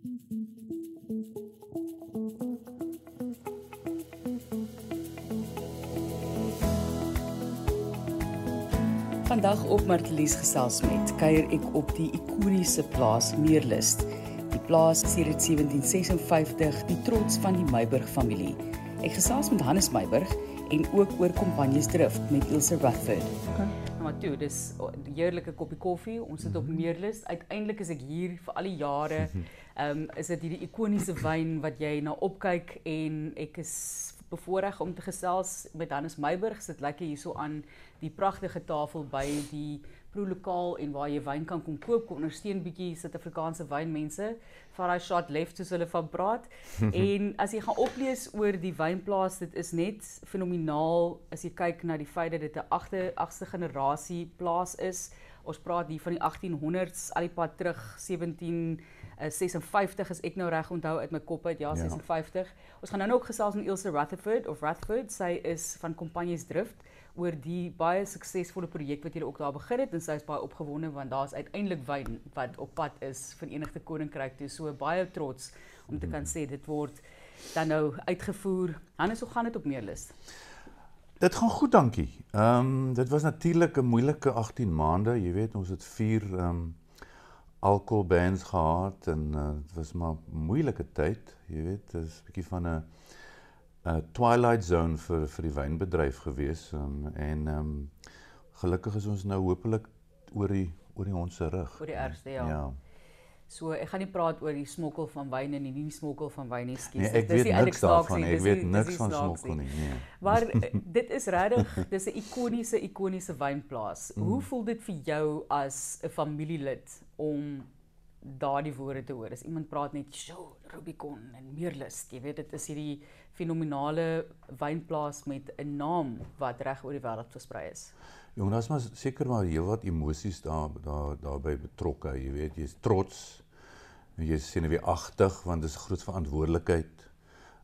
Vandag op Martelies gesels met kuier ek op die ikoniese plaas Meerlust. Die plaas is sedert 1756 die trots van die Meiburg familie. Ek gesels met Hannes Meiburg en ook oor Kompanjesdrift met Ilse Rutherford. Okay. Nou maar toe, dis 'n heerlike koppie koffie. Ons sit op. Meerlust. Uiteindelik is ek hier vir al die jare. Ehm um, is dit hierdie ikoniese wyn wat jy na opkyk en ek is bevoorreg om te gesels met Hannes Meiburg. Sit lekker hierso aan die pragtige tafel by die Pro lokaal en waar jy wyn kan kom koop, kom ondersteun bietjie Suid-Afrikaanse wynmense. Vat daai shot left soos hulle van praat. en as jy gaan oplees oor die wynplaas, dit is net fenomenaal as jy kyk na die feit dat dit 'n agste agste generasie plaas is. Ons praat hier van die 1800s, al die pad terug 17 56 is ek nou reg onthou uit my kop uit ja, ja 56. Ons gaan nou ook gesels met Ilse Rutherford of Rutherford. Sy is van Kompanjes Drift oor die baie suksesvolle projek wat julle ook daar begin het en sy is baie opgewonde want daar's uiteindelik wyn wat op pad is vir Verenigde Koninkryk toe. So baie trots om te kan sê dit word dan nou uitgevoer. Hannes, hoe gaan dit op Meerlus? Dit gaan goed, dankie. Ehm um, dit was natuurlik 'n moeilike 18 maande. Jy weet, ons het 4 ehm um, alcohol bans gehad en uh, dit was maar moeilike tyd. Jy weet, dit is 'n bietjie van 'n 'n twilight zone vir vir die wynbedryf gewees um, en ehm um, gelukkig is ons nou hopelik oor die oor die ons se rug. Oor die ergste ja. Ja. So ek gaan nie praat oor die smokkel van wyn en nie, nie smokkel van wyn nie, skies. Nee, ek weet niks daarvan. Ek weet niks van smokkel nie. Nee. Maar eh, dit is regtig, dis 'n ikoniese ikoniese wynplaas. Mm. Hoe voel dit vir jou as 'n familielid om daardie woorde te hoor. As iemand praat net, "Sjoe, Rubicon en Meerlust." Jy weet dit is hierdie fenominale wynplaas met 'n naam wat reg oor die wêreld versprei is. Jong, daar's maar seker maar heelwat emosies daar daar daarbey betrokke. Jy weet, jy's trots. Jy is senuweeagtig want dit is 'n groot verantwoordelikheid.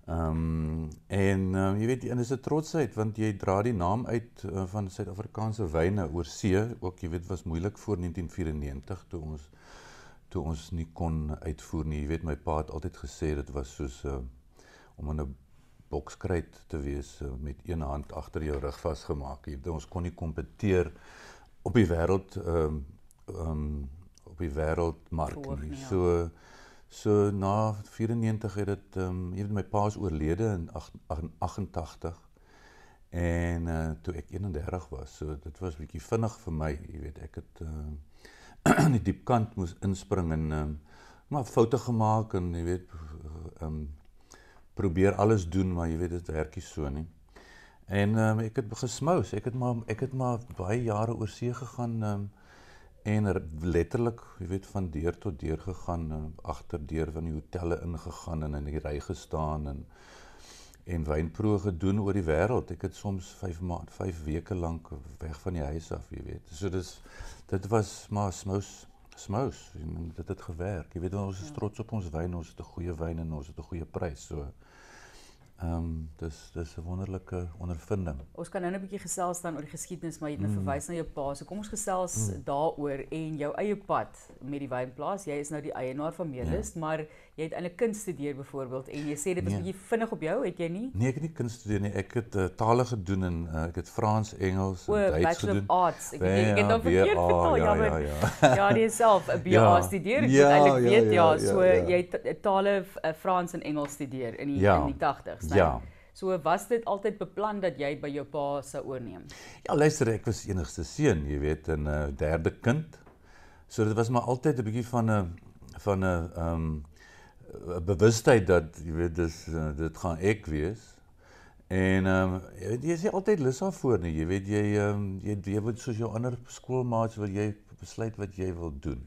Ehm um, en uh, jy weet, en dis 'n trotsheid want jy dra die naam uit uh, van Suid-Afrikaanse wyne oor see. Ook jy weet was moeilik voor 1994 toe ons toe ons nie kon uitvoer nie. Jy weet my pa het altyd gesê dit was soos uh, om in 'n bokskruit te wees uh, met een hand agter jou rug vasgemaak. Ons kon nie kompeteer op die wêreld ehm um, um, op die wêreldmark nie. Ja. So so na 94 het dit ehm um, jy weet my pa is oorlede in 88 en uh, toe ek 31 was. So dit was bietjie vinnig vir my, jy weet ek het uh, aan die diep kant moes inspring en um, maar foute gemaak en jy weet ehm um, probeer alles doen maar jy weet dit werk nie so nie. En ehm um, ek het gesmous, ek het maar ek het maar baie jare oor see gegaan ehm um, en letterlik, jy weet van deur tot deur gegaan, um, agter deur van die hotelle ingegaan en in die ry gestaan en en wynproe gedoen oor die wêreld. Ek het soms 5 maande, 5 weke lank weg van die huis af, jy weet. So dis dit was maar smous smous en dit het gewerk. Jy weet ons is trots op ons wyn, ons het 'n goeie wyn en ons het 'n goeie prys. So Ehm um, dis dis 'n wonderlike ondervinding. Ons kan nou 'n bietjie gesels dan oor die geskiedenis, maar jy het nou mm. verwys na jou pa. So kom ons gesels mm. daaroor en jou eie pad met die wynplaas. Jy is nou die eienaar van Meerlus, ja. maar jy het eintlik kunst studeer byvoorbeeld en jy sê dit was nee. bietjie vinnig op jou, het jy nie? Nee, ek het nie kunst studeer nie. Ek het uh, tale gedoen en uh, ek het Frans, Engels en Duits Bachelor gedoen. Arts. Ek weet ek het dan verkeerd vertel. Ja, ja, ja. Ja, jy self 'n BA ja. studeer. Ek ja, eintlik ja, weet ja, ja, ja so ja, ja. jy tale uh, Frans en Engels studeer in die ja. in die 80s, né? Ja. So was dit altyd beplan dat jy by jou pa sou oorneem? Ja, luister, ek was enigste seun, jy weet, 'n uh, derde kind. So dit was maar altyd 'n bietjie van 'n van 'n ehm um, 'n bewustheid dat jy weet dis uh, dit gaan ek wees. En ehm um, jy weet jy is altyd lus daarvoor nie. Jy weet jy ehm um, jy jy moet soos jou ander skoolmaats wil jy besluit wat jy wil doen.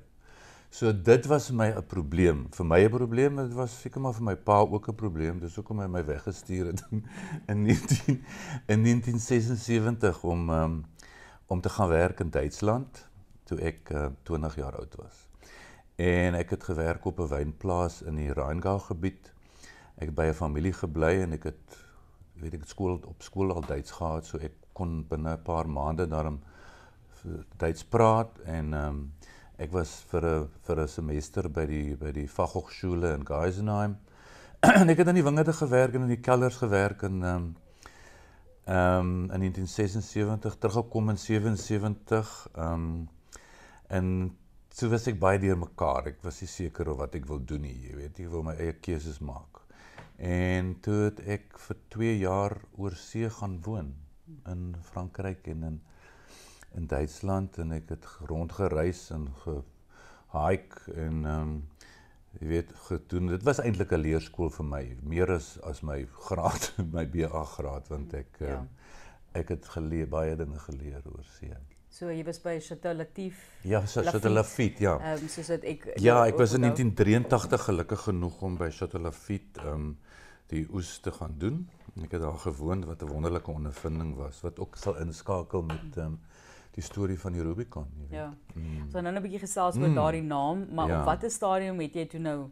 So dit was vir my 'n probleem. Vir my 'n probleem, dit was seker maar vir my pa ook 'n probleem. Dis hoekom hy my weggestuur het in 19 in 1976 om um, om te gaan werk in Duitsland toe ek uh, 20 jaar oud was. En ek het gewerk op 'n wynplaas in die Rheingau gebied. Ek het by 'n familie gebly en ek het weet ek skool op skool al Duits gehad, so ek kon binne 'n paar maande daarom Duits praat en ehm um, ek was vir 'n vir 'n semester by die by die Fachhochschule in Geisenheim. en ek het in die wingerde gewerk en in die kelders gewerk en ehm um, ehm um, in 1976 teruggekom in 77 ehm um, en so was ek baie deur mekaar. Ek was nie seker of wat ek wil doen nie, jy weet, ek wil my eie keuses maak. En toe het ek vir 2 jaar oor see gaan woon in Frankryk en in in Duitsland en ek het rondgereis en gehike en ehm um, jy weet gedoen. Dit was eintlik 'n leerskool vir my, meer as as my graad, my BA graad want ek ja. um, ek het geleer baie dinge geleer oor see. So jy was by Chateau Latief. Ja, Chateau Latief, ja. Ehm um, soos dit ek Ja, ek was in 1983 gelukkig genoeg om by Chateau Latief ehm um, die oes te gaan doen. Ek het daar gewoon wat 'n wonderlike ondervinding was wat ook sal inskakel met ehm um, die storie van die Rubicon, jy weet. Ja. Mm. So nou 'n bietjie gesels oor mm. daardie naam, maar ja. op watter stadium het jy toe nou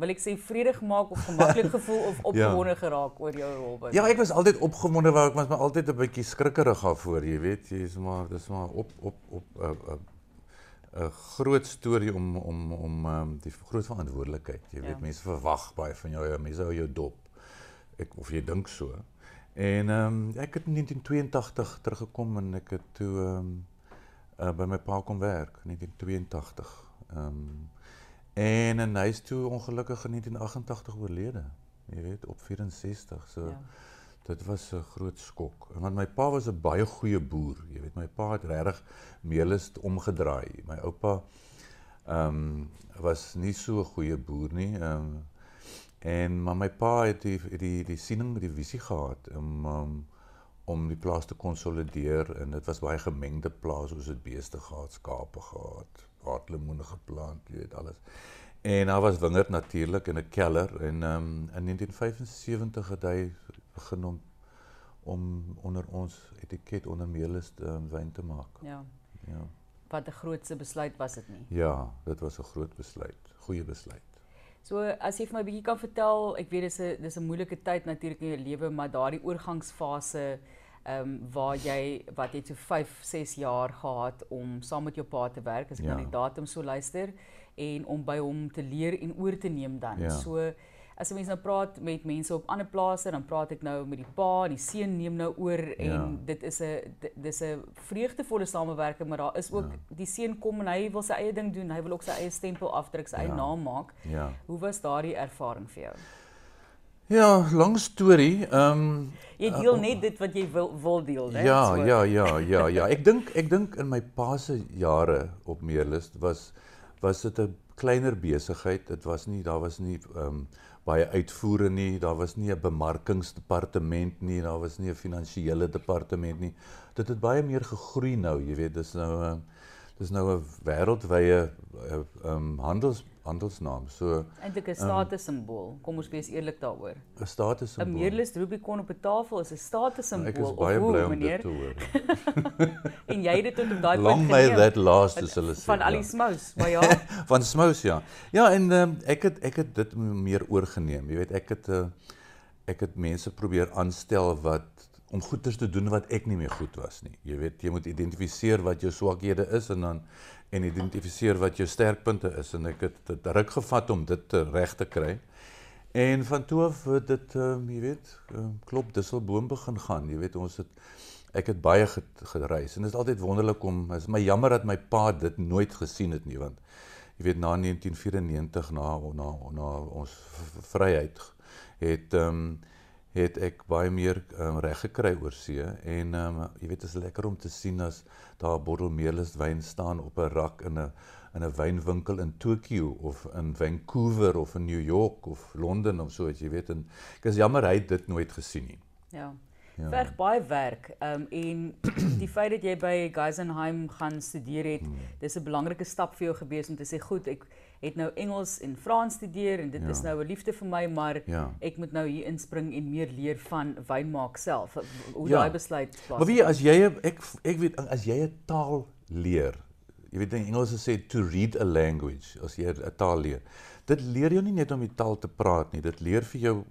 wil ek sê vrede gemaak of gemaklik gevoel of ja. opgewonde ja. geraak oor jou rol? Ja, ek was altyd opgewonde, maar ek was maar altyd 'n bietjie skrikkerig daarvoor, jy weet, is maar dis maar op op op 'n uh, 'n uh, 'n groot storie om om om um, die groot verantwoordelikheid. Jy weet, ja. mense verwag baie van jou, mense hou jou dop. Ek of jy dink so. En ehm um, ek het in 1982 teruggekom en ek het toe ehm um, uh, by my pa kom werk in 1982. Ehm um, en en hy is toe ongelukkig in 1988 oorlede. Jy weet op 64. So ja. dit was 'n groot skok. Want my pa was 'n baie goeie boer. Jy weet my pa het regtig meelist omgedraai. My oupa ehm um, was nie so 'n goeie boer nie. Ehm um, En maar my pa het die die die siening, die visie gehad om um, om die plaas te konsolideer en dit was baie gemengde plaas, ons het beeste gehad, skape gehad, waterlemoene geplant, jy weet alles. En daar was wingerd natuurlik in 'n keller en um, in 1975 het hy begin om om onder ons etiket onder meelist um, wyn te maak. Ja. Ja. Wat 'n grootse besluit was dit nie? Ja, dit was 'n groot besluit, goeie besluit. So as jy vir my 'n bietjie kan vertel, ek weet dis 'n dis 'n moeilike tyd natuurlik in jou lewe, maar daardie oorgangsfase ehm um, waar jy wat jy so 5, 6 jaar gehad om saam met jou pa te werk as ek ja. na die datum so luister en om by hom te leer en oor te neem dan. Ja. So as 'n mens nou praat met mense op ander plase, dan praat ek nou met die pa en die seun neem nou oor en ja. dit is 'n dis 'n vreugdevolle samewerking, maar daar is ook ja. die seun kom en hy wil sy eie ding doen, hy wil ook sy eie stempel afdruk, sy ja. eie naam maak. Ja. Hoe was daardie ervaring vir jou? Ja, lang storie. Ehm um, jy deel uh, net dit wat jy wil wil deel, né? Ja, so. ja, ja, ja, ja. Ek dink ek dink in my pa se jare op Meerlus was was dit 'n kleiner besigheid. Dit was nie daar was nie ehm um, baie uitvoere nie, daar was nie 'n bemarkingsdepartement nie, daar was nie 'n finansiële departement nie. Dit het baie meer gegroei nou, jy weet, dis nou 'n uh, dis nou 'n wêreldwye ehm um, handels handelsnaam. So eintlik 'n statussimbool. Um, Kom ons wees eerlik daaroor. 'n Statussimbool. 'n Meerlus Rubicon op 'n tafel is 'n statussimbool. Ek is baie bly om dit te hoor. en jy het dit tot op daai punt geneem. Long may that last as hulle sê. Van al die ja. smous, maar ja. van smous ja. Ja, en um, ek het ek het dit meer oorgeneem. Jy weet, ek het uh, ek het mense probeer aanstel wat om goeders te doen wat ek nie meer goed was nie. Jy weet, jy moet identifiseer wat jou swakhede is en dan en identifiseer wat jou sterkpunte is en ek het dit ruk gevat om dit reg te kry. En van toe af het dit um, jy weet, um, klop disselboom begin gaan. Jy weet, ons het ek het baie gereis en dit is altyd wonderlik om is my jammer dat my pa dit nooit gesien het nie want jy weet na 1994 na na na ons vryheid het ehm um, het ek baie meer um, reg gekry oor see en um, jy weet dit is lekker om te sien as daar 'n bottel meerlus wyn staan op 'n rak in 'n in 'n wynwinkel in Tokio of in Vancouver of in New York of Londen of so iets jy weet en ek is jammer hy het dit nooit gesien nie. Ja. Ja. Verg baie werk. Ehm um, en die feit dat jy by Geisenheim gaan studeer het, hmm. dis 'n belangrike stap vir jou gewees om te sê goed, ek het nou Engels en Frans studeer en dit ja. is nou 'n liefde vir my, maar ja. ek moet nou hier inspring en meer leer van wynmaak self. Hoe ja. daai besluit plaas. Maar wie as jy ek ek weet as jy 'n taal leer, jy weet in Engels sê to read a language, as jy 'n taal leer. Dit leer jou nie net om die taal te praat nie, dit leer vir jou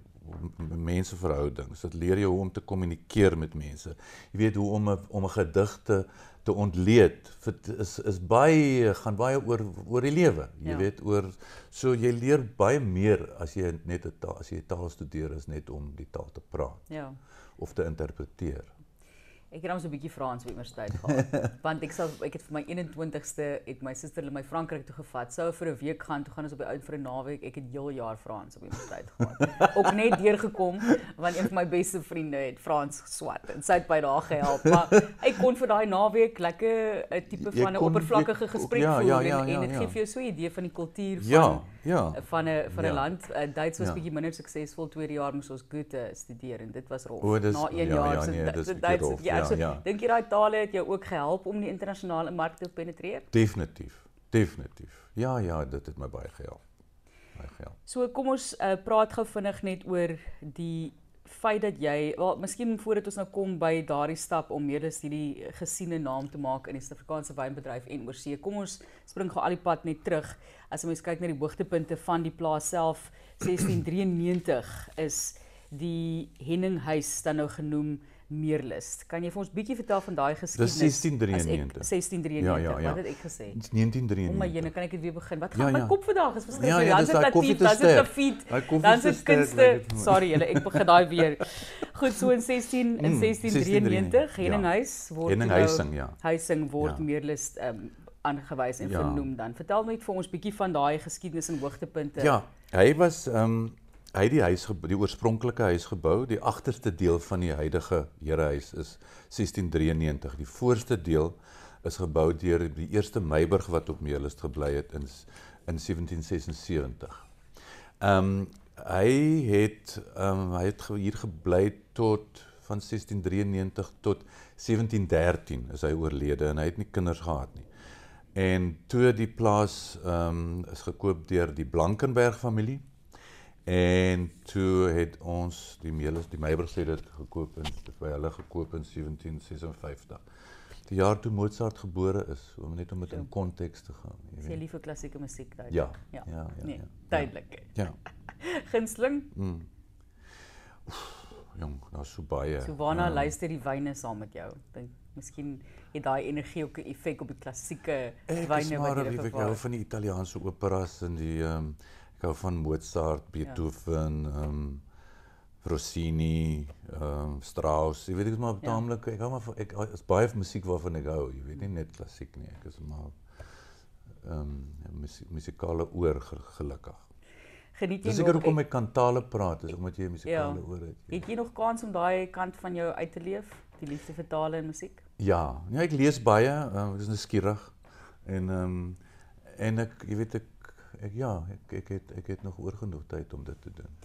menseverhoudings. Dit leer jou hoe om te kommunikeer met mense. Jy weet hoe om 'n om 'n gedig te te ontleed. Is is baie gaan baie oor oor die lewe. Jy ja. weet oor so jy leer baie meer as jy net 'n taal as jy taal studeer is net om die taal te praat. Ja. Of te interpreteer. Ek het nou so 'n bietjie Frans by universiteit gehad. want ek sal ek het vir my 21ste het my suster hulle my Frankryk toe gevat. Sou vir 'n week gaan, toe gaan ons op die oud vir 'n naweek. Ek het heel jaar Frans op universiteit gehad. Ook net deurgekom want een van my beste vriende het Frans geswat en sy het by daar gehelp. Maar ek kon vir daai naweek lekker 'n tipe van 'n oppervlakkige gesprek ja, voer ja, ja, ja, en dit ja, ja. gee vir jou so 'n idee van die kultuur van ja, ja, van 'n van 'n ja. land. Uh, Duits was ja. bietjie minder suksesvol tweede jaar moes ons Goethe studeer en dit was rof. Na 1 ja, jaar ja, nee, se Duits ja, so, ja. dink jy daai tale het jou ook gehelp om die internasionale mark te penetreer? Definitief. Definitief. Ja, ja, dit het my baie gehelp. Baie gehelp. So kom ons uh, praat gou vinnig net oor die feit dat jy, wel, miskien voordat ons nou kom by daardie stap om meer as hierdie gesiene naam te maak in die Suid-Afrikaanse wynbedryf en oorsee. Kom ons spring gou al die pad net terug. As mens kyk na die hoogtepunte van die plaas self, 1693 is die Henninghuis dan nou genoem Meerlus. Kan jy vir ons bietjie vertel van daai geskiedenis? Dis 1693. 1693. Ja, ja, ja. Wat het ek gesê? Dis 1993. Om my jene kan ek dit weer begin. Wat ja, gaan ja, ja. my kop vandag is verskriklik. Ja, ja, dan is dit latief, dan is dit grafiet. Dan is dit kunste. Sorry julle, ek begin daai weer. Goed, so in 16 in 1693 mm, Henninghuis word Henninghuising, ja. Huising word ja. Meerlus ehm um, aangewys en ja. vernoem dan. Vertel net vir ons bietjie van daai geskiedenis en hoogtepunte. Ja, hy was ehm um, hy het die huis die oorspronklike huis gebou. Die agterste deel van die huidige Herehuis is 1693. Die voorste deel is gebou deur die eerste Meiburg wat op Meerlust gebly het in in 1776. Ehm um, hy het ehm um, hy het hier gebly tot van 1693 tot 1713 is hy oorlede en hy het nie kinders gehad nie. En toe die plaas ehm um, is gekoop deur die Blankenberg familie En toe het ons die Meelis die Meiburg sê dit gekoop en by hulle gekoop in 1756. Die jaar toe Mozart gebore is, om net om dit in konteks te gaan. Jy sê liefe klassieke musiek daai. Ja, ja. Ja, ja. Nee, ja, duidelik. Ja. Gunsteling? Mm. Jong, daar's so baie. So waarna ja. luister die wyne saam met jou? Dink miskien het daai energie ook 'n effek op die klassieke wyne wat jy ervaar. Ek lief van die Italiaanse operas en die ehm um, Ek hou van Mozart, ja. Beethoven, ehm ja. um, Rossini, ehm um, Strauss. Jy weet ek is maar taamlik ja. ek hou maar van ek is baie van musiek waarvan ek hou. Jy weet nie net klassiek nie. Ek is maar ehm um, musikale oor gelukkig. Geniet jy nog? Dis seker hoekom ek kan tale praat, is omdat jy musikale ja. oor het. Jy. Het jy nog kans om daai kant van jou uit te leef, die liefde vir tale en musiek? Ja, ja ek lees baie, uh, ek is nuuskierig en ehm um, en ek jy weet ek ek ja, ek ek het ek het nog oor genoeg tyd om dit te doen.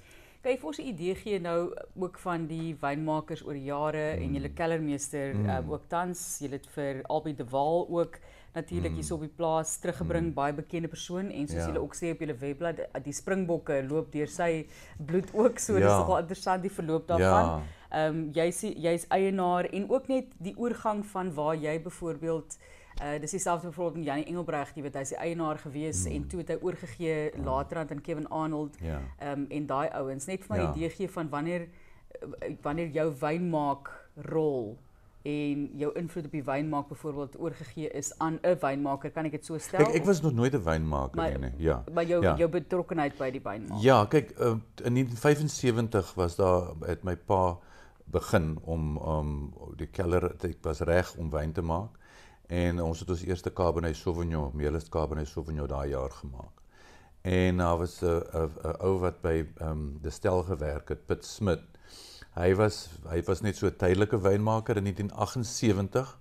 Jy vir ons 'n idee gee nou ook van die wynmakers oor jare mm. en julle kellermeester mm. um, ook tans, julle het vir Albie de Waal ook natuurlik mm. hier op die plaas teruggebring, mm. baie bekende persoon en soos ja. julle ook sê op julle webblad, die Springbokke loop deur sy bloed ook so, ja. dis nogal interessant die verloop daarvan. Ja. Ehm um, jy sê jy's eienaar en ook net die oorgang van waar jy byvoorbeeld Uh dis dieselfde byvoorbeeld met Janie Engelbregt, jy weet hy's die eienaar gewees mm. en toe het hy oorgegee mm. later aan Kevin Arnold. Ja. Ehm yeah. um, en daai ouens net vir my ja. idee gee van wanneer eh, wanneer jou wynmaak rol en jou invloed op die wynmaak byvoorbeeld oorgegee is aan 'n wynmaker, kan ek dit so stel? Kyk, ek was nog nooit 'n wynmaker nie, nee. Ja. Maar jou ja. jou betrokkeheid by die wynmaak. Ja, kyk, uh, in 1975 was daar het my pa begin om om um, die keller ek was reg om wyn te maak en ons het ons eerste Cabernet Sauvignon, Meelis Cabernet Sauvignon daai jaar gemaak. En daar was 'n 'n ou wat by ehm um, die stel gewerk het, Piet Smit. Hy was hy was net so 'n tydelike wynmaker in 1978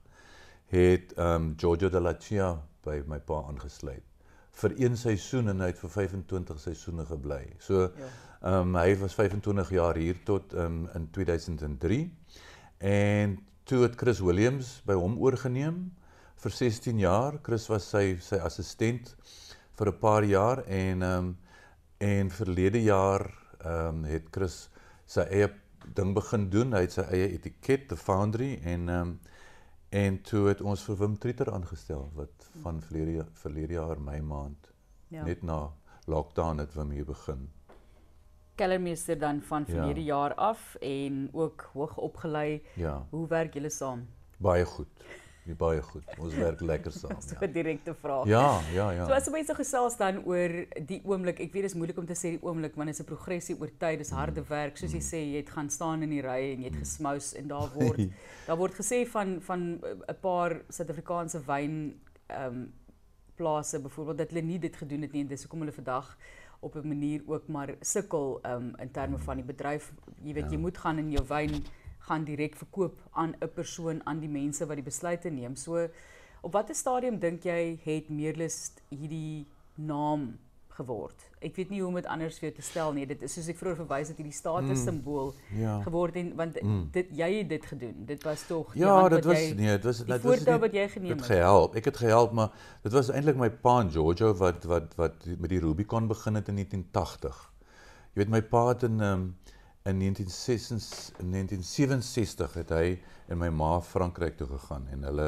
het ehm um, Giorgio della Cia by my pa aangesluit vir een seisoen en hy het vir 25 seisoene gebly. So ja. ehm ja. um, hy was 25 jaar hier tot ehm um, in 2003 en toe het Chris Williams by hom oorgeneem vir 16 jaar. Chris was sy sy assistent vir 'n paar jaar en ehm um, en verlede jaar ehm um, het Chris sy eie ding begin doen. Hy het sy eie etiket, The Foundry en ehm um, en toe het ons vir Wim Trieter aangestel wat van verlede verlede jaar Mei maand ja. net na lockdown het Wim hier begin. kellermeester dan van verlede ja. jaar af en ook hoog opgelei. Ja. Hoe werk julle saam? Baie goed. Nee, baie goed. Ons werk lekker saam. Dis 'n ja. direkte vraag. Ja, ja, ja. So as mense gesels dan oor die oomblik, ek weet dit is moeilik om te sê die oomblik want dit is 'n progressie oor tyd, dis harde mm. werk. Soos jy mm. sê, jy het gaan staan in die ry en jy het mm. gesmous en daar word daar word gesê van van 'n paar Suid-Afrikaanse wyn ehm um, plase byvoorbeeld dat hulle nie dit gedoen het nie en dis hoekom hulle vandag op 'n manier ook maar sukkel um, in terme van die bedryf. Jy weet ja. jy moet gaan in jou wyn gaan direk verkoop aan 'n persoon aan die mense wat die besluite neem. So op watter stadium dink jy het Meerlus hierdie naam geword. Ek weet nie hoe om dit anders vir jou te stel nie. Dit is soos ek vroeër verwys het hierdie status simbool mm, ja. geword en want mm. dit jy het dit gedoen. Dit was tog Ja, dit was jy, nee, dit was dit was dit wat jy geneem het. Dit gehelp. Ek het gehelp, maar dit was eintlik my pa en Giorgio wat wat wat met die Rubicon begin het in 1980. Jy weet my pa het in um, in 1967 het hy en my ma Frankryk toe gegaan en hulle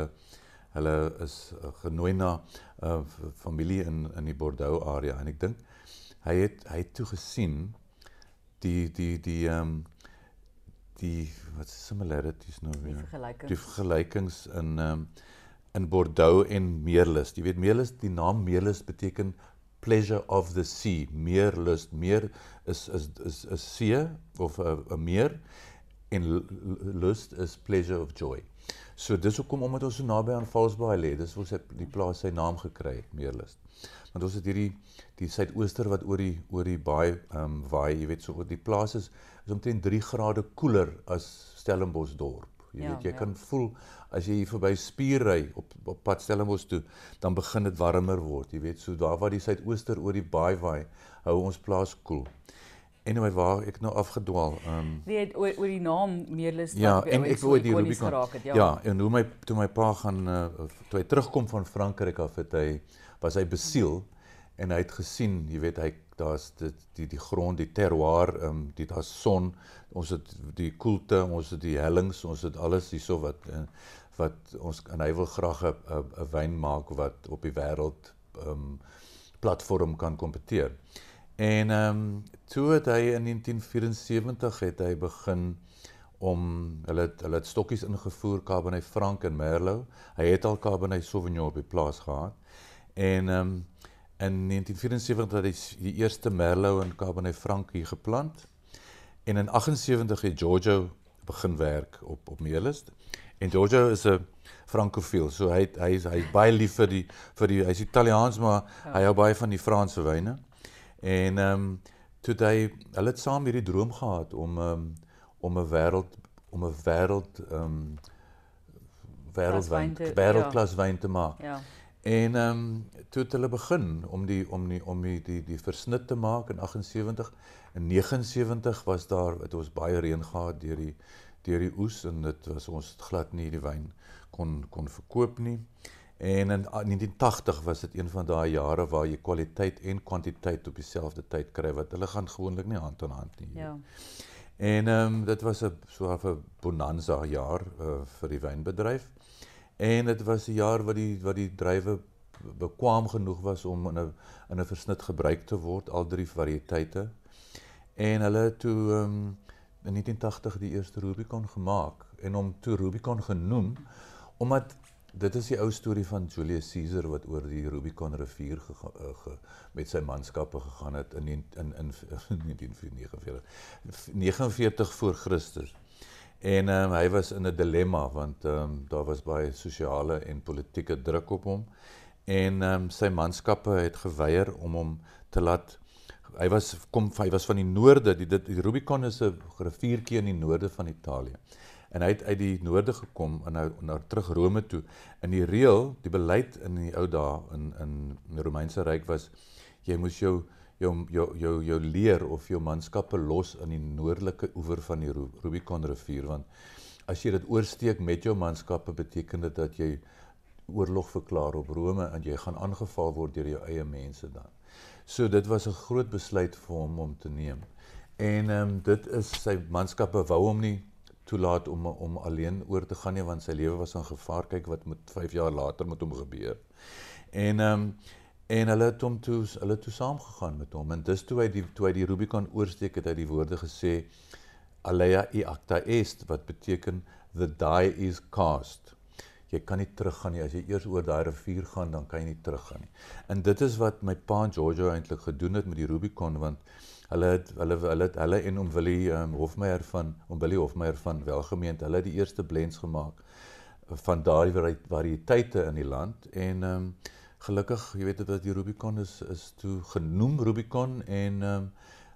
hulle is uh, genooi na 'n uh, familie in in die Bordeaux area en ek dink hy het hy het toe gesien die die die ehm um, die wat is similarities nou weer? Die, die vergelykings in ehm um, in Bordeaux en Meerlus jy weet Meerlus die naam Meerlus beteken pleasure of the sea meerlus meer is is is 'n see of 'n meer en lust is pleasure of joy So dis hoekom omdat ons so naby aan Valsbaai lê, dis hoe sy die plaas sy naam gekry het, Meerlus. Want ons het hierdie die suidooster wat oor die oor die baai ehm um, waai, jy weet so oor die plaas is is omtrent 3 grade koeler as Stellenbosch dorp. Jy ja, weet jy ja. kan voel as jy hier verby Spier ry op op pad Stellenbosch toe, dan begin dit warmer word, jy weet, so daar waar die suidooster oor die baai waai, hou ons plaas koel. Cool. Anyway, waar ek nou afgedwaal. Ehm um, Nee, oor, oor die naam Meerlus Ja, en ek wou die Rubicon. Het, ja. ja, en hoe my toe my pa gaan uh, toe hy terugkom van Frankryk af het hy was hy besiel en hy het gesien, jy weet, hy daar's dit die die grond, die terroir, ehm um, die daar's son, ons het die koelte, ons het die hellings, ons het alles hierso wat uh, wat ons en hy wil graag 'n 'n wyn maak wat op die wêreld ehm um, platform kan kompeteer. En ehm um, toe het hy in 1974 het hy begin om hulle het, hulle het stokkies ingevoer Cabernet Franc en Merlot. Hy het al Cabernet Sauvignon op die plaas gehad. En ehm um, in 1974 het hy die eerste Merlot en Cabernet Franc hier geplant. En in 78 het Giorgio begin werk op op Meerlus. En Giorgio is 'n Francofiel. So hy hy is hy is baie lief vir die vir die hy's Italiaans maar ja. hy hou baie van die Franse wyne. En ehm um, toe hy hulle het saam hierdie droom gehad om um, om 'n wêreld om 'n wêreld ehm um, wêreldwyn wêreldklas ja. wyn te maak. Ja. En ehm um, toe het hulle begin om die om die om die die, die versnit te maak in 78 en 79 was daar het ons baie reën gehad deur die deur die oes en dit was ons glad nie die wyn kon kon verkoop nie. En in 1980 was dit een van daai jare waar jy kwaliteit en kwantiteit op dieselfde tyd kry wat hulle gaan gewoonlik nie hand aan hand nie. Ja. En ehm um, dit was 'n so 'n bonanza jaar uh, vir die wynbedryf. En dit was 'n jaar wat die wat die druiwe bekwam genoeg was om in 'n in 'n versnit gebruik te word, al drie variëteite. En hulle toe ehm um, in 1980 die eerste Rubicon gemaak en hom toe Rubicon genoem omdat dit is die ou storie van Julius Caesar wat oor die Rubicon rivier ge, ge, ge, met sy manskappe gegaan het in in in, in 1949 49 voor Christus. En um, hy was in 'n dilemma want ehm um, daar was baie sosiale en politieke druk op hom. En ehm um, sy manskappe het geweier om hom te laat hy was kom hy was van die noorde die dit die Rubicon is 'n riviertjie in die noorde van Italië en hy het uit die noorde gekom en nou na terug Rome toe. In die reël, die beleid in die ou dae in in die Romeinse ryk was jy moes jou jou jou jou jou leer of jou manskappe los in die noordelike oewer van die Rubicon rivier want as jy dit oorsteek met jou manskappe beteken dit dat jy oorlog verklaar op Rome en jy gaan aangeval word deur jou eie mense dan. So dit was 'n groot besluit vir hom om te neem. En ehm um, dit is sy manskappe wou hom nie toelaat om om alleen oor te gaan nie want sy lewe was in gevaar kyk wat met 5 jaar later met hom gebeur. En ehm um, En hulle het hom toe hulle toe saamgegaan met hom en dis toe hy die toe hy die Rubicon oorsteek het hy die woorde gesê Alea i acta est wat beteken the die is cast. Jy kan nie teruggaan nie as jy eers oor daai rivier gaan dan kan jy nie teruggaan nie. En dit is wat my pa Giorgio eintlik gedoen het met die Rubicon want hulle het hulle hulle het hulle en oom Willie um, Hofmeyer van oom Willie Hofmeyer van Welgemeend hulle het die eerste blends gemaak van daardie variëteite in die land en ehm um, gelukkig, jy weet dat die Rubicon is is toe genoem Rubicon en ehm um,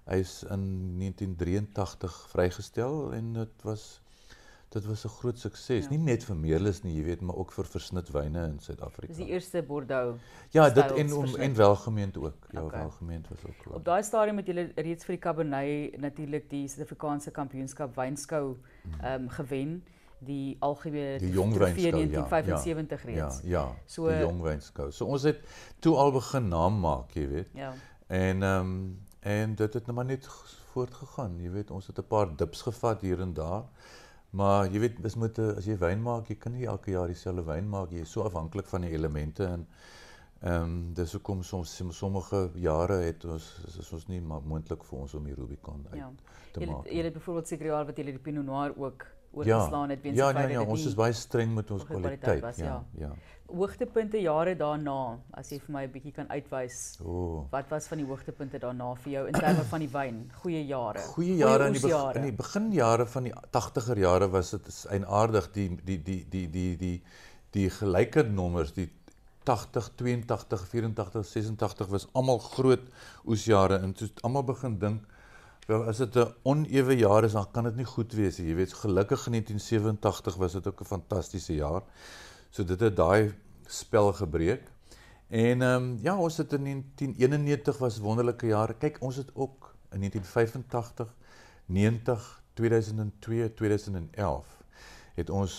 hy is in 1983 vrygestel en dit was dit was 'n groot sukses. Ja. Nie net vir Meerlus nie, jy weet, maar ook vir versnitwyne in Suid-Afrika. Dis die eerste Bordeaux. Ja, dit en om en welgemeend ook. Ja, okay. welgemeend was ook klaar. Op daai stadium het julle reeds vir die Cabernet natuurlik die Suid-Afrikaanse Kampioenskap wynskou hmm. ehm um, gewen die algemene die jong wynskou 1975 ja, reeds. Ja, ja. So die jong wynskou. So ons het toe al begin naam maak, jy weet. Ja. En ehm um, en dit het net maar net voortgegaan. Jy weet, ons het 'n paar dips gevat hier en daar. Maar jy weet, dis moet as jy wyn maak, jy kan nie elke jaar dieselfde wyn maak. Jy is so afhanklik van die elemente en ehm um, dis hoekom soms sommige jare het ons is ons nie maar moontlik vir ons om die Rubicon uit ja. te maak. Jy het byvoorbeeld seker jaar wat jy die Pinot Noir ook oorgeslaan ja, het weens ja, ja, ja, ons is baie streng met ons kwaliteit. Was, ja, ja. Hoogtepunte jare daarna, as jy vir my 'n bietjie kan uitwys. Oh. Wat was van die hoogtepunte daarna vir jou in terme van die wyn? Goeie jare. Goeie jare in die begin in die beginjare van die 80er jare was dit eienaardig die die die die die die die gelyke nommers, die 80, 82, 84, 86 was almal groot oesjare en toe almal begin dink Wel as dit 'n onewe jaar is, dan kan dit nie goed wees nie. Jy weet, gelukkig in 1987 was dit ook 'n fantastiese jaar. So dit het daai spel gebreek. En ehm um, ja, ons het in 1991 was wonderlike jare. Kyk, ons het ook in 1985, 90, 2002, 2011 het ons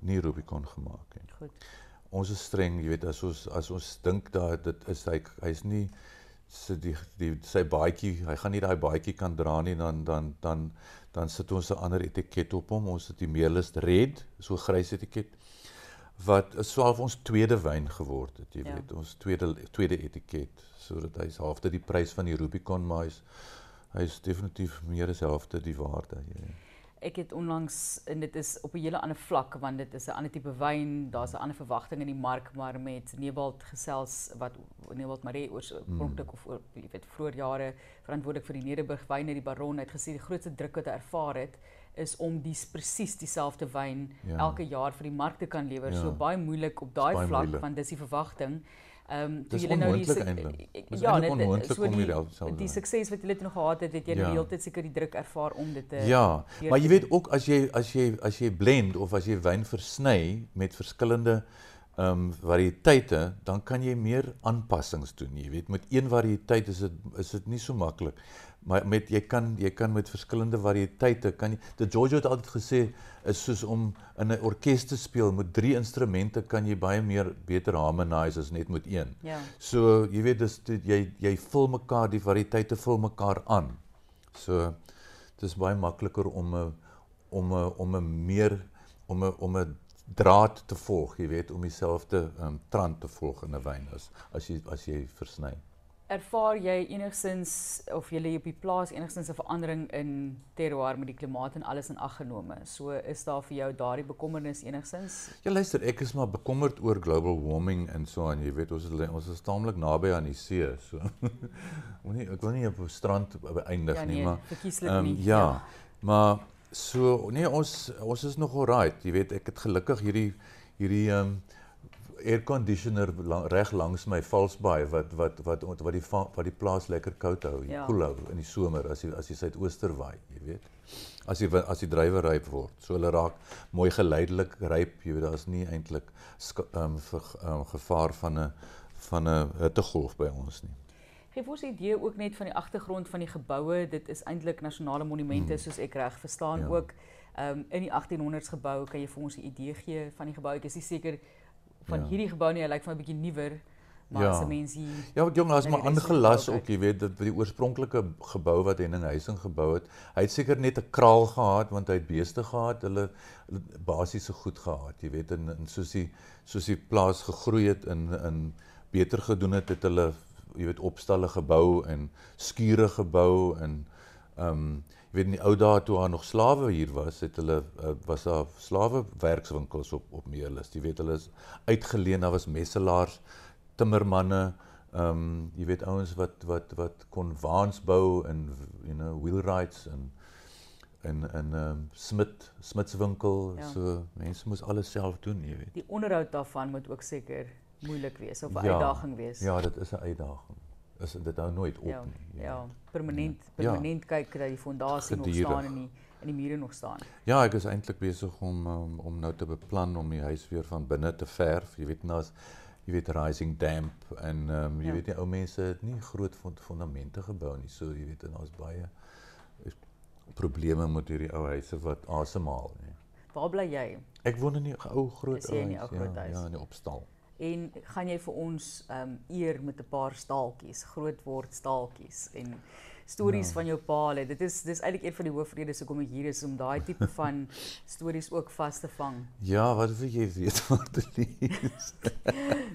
nie Rubicon gemaak nie. Goed. Ons is streng, jy weet, as ons as ons dink dat dit is hy hy's nie sy die die sy baadjie, hy gaan nie daai baadjie kan dra nie dan dan dan dan sit ons 'n ander etiket op hom. Ons het die Meerlust Red, so grys etiket wat swaalf ons tweede wyn geword het, jy ja. weet, ons tweede tweede etiket sodat hy's halfte die prys van die Rubicon maar hy's hy's definitief meer as helfte die waarde, jy weet ek het onlangs en dit is op 'n hele ander vlak want dit is 'n ander tipe wyn, daar's 'n ander verwagting in die mark maar met Nebald gesels wat Nebald Marie oorspronklik mm. of oor jy weet vroeër jare verantwoordelik vir die Nederburg wyne die Baron het gesê die grootste druk wat hy ervaar het is om dis presies dieselfde wyn ja. elke jaar vir die mark te kan lewer. Ja. So baie moeilik op daai vlak moeilik. want dis die verwagting. Ehm um, toe julle nou die ja, net onmoontlik om hier self die sukses wat julle het nog gehad het, het jy ja. die hele tyd seker die druk ervaar om dit te Ja, maar jy weet ook as jy as jy as jy blend of as jy wyn versny met verskillende ehm um, variëteite, dan kan jy meer aanpassings doen. Jy weet met een variëteit is dit is dit nie so maklik maar met jy kan jy kan met verskillende variëteite kan jy die Giorgio het altyd gesê is soos om in 'n orkes te speel met drie instrumente kan jy baie meer beter harmonise as net met een. Ja. So jy weet dis jy jy vul mekaar die variëteite vul mekaar aan. So dis baie makliker om 'n om 'n om 'n meer om 'n om 'n draad te volg, jy weet, om dieselfde um, trant te volg in 'n wyn as as jy as jy versny ervaar jy enigsins of jy op die plaas enigsins 'n verandering in terroir met die klimaat en alles in ag genome. So is daar vir jou daardie bekommernis enigsins? Ja luister, ek is maar bekommerd oor global warming en so aan. Jy weet ons is ons is taamlik naby aan die see, so. Moenie ek wil nie op 'n strand beëindig ja, nee, nie, maar verkieslik um, nie. Ja. ja. Maar so nee, ons ons is nog alright. Jy weet ek het gelukkig hierdie hierdie ehm um, air conditioner lang, reg langs my valsbaai wat wat wat wat die wat die plaas lekker koud hou, ja. koel hou in die somer as jy as jy suidooster waai, jy weet. As jy as die drywe ryp word. So hulle raak mooi geleidelik ryp, jy weet daar's nie eintlik ehm um, vir um, gevaar van 'n van 'n hittegolf by ons nie. Geef ons 'n idee ook net van die agtergrond van die geboue. Dit is eintlik nasionale monumente hmm. soos ek reg verstaan ja. ook. Ehm um, in die 1800s gebou, kan jy vir ons 'n idee gee van die gebou? Ek is seker van ja. hierdie gebou nie, hy lyk vir my 'n bietjie nuwer. Maar ja. as 'n mens hier Ja, wat jong, as maar aangelas ook, jy weet, dat die oorspronklike gebou wat Henning Huising gebou het, hy het seker net 'n kraal gehad want hy het beeste gehad, hulle, hulle basiese goed gehad, jy weet, en, en soos die soos die plaas gegroei het in in beter gedoen het, het hulle jy weet opstalle gebou en skure gebou en ehm um, weet in die ou dae toe daar nog slawe hier was, het hulle uh, was daar slawe werkswinkels op op Meerlus. Jy weet hulle is uitgeleen, daar was messelaars, timmermanne, ehm um, jy weet ouens wat wat wat kon waans bou en you know wheelwrights en in in 'n um, smid smidswinkel. Ja. so mense moes alles self doen jy weet. Die onderhoud daarvan moet ook seker moeilik wees of 'n ja, uitdaging wees. Ja dit is 'n uitdaging is dit hou nooit op ja, nie ja, ja permanent ja. permanent ja. kyk dat die fondasie nog staan en die in die mure nog staan ja ek is eintlik besig om um, om nou te beplan om die huis weer van binne te verf jy weet nou as jy weet rising damp en um, jy ja. weet die ou mense het nie groot fondamente gebou nie so jy weet en daar's baie probleme met hierdie ou huise wat asemhaal nie. Waar bly jy? Ek woon in 'n ou groot huis. Jy in 'n ou groot ja, huis. Ja, in die opstal. En gaan jy vir ons ehm um, eer met 'n paar staaltjies, groot word staaltjies en stories ja. van jou pa lê. Dit is dis eintlik een van die hoofredes hoekom ek hier is om daai tipe van stories ook vas te vang. Ja, wat wil jy weet wat te lees?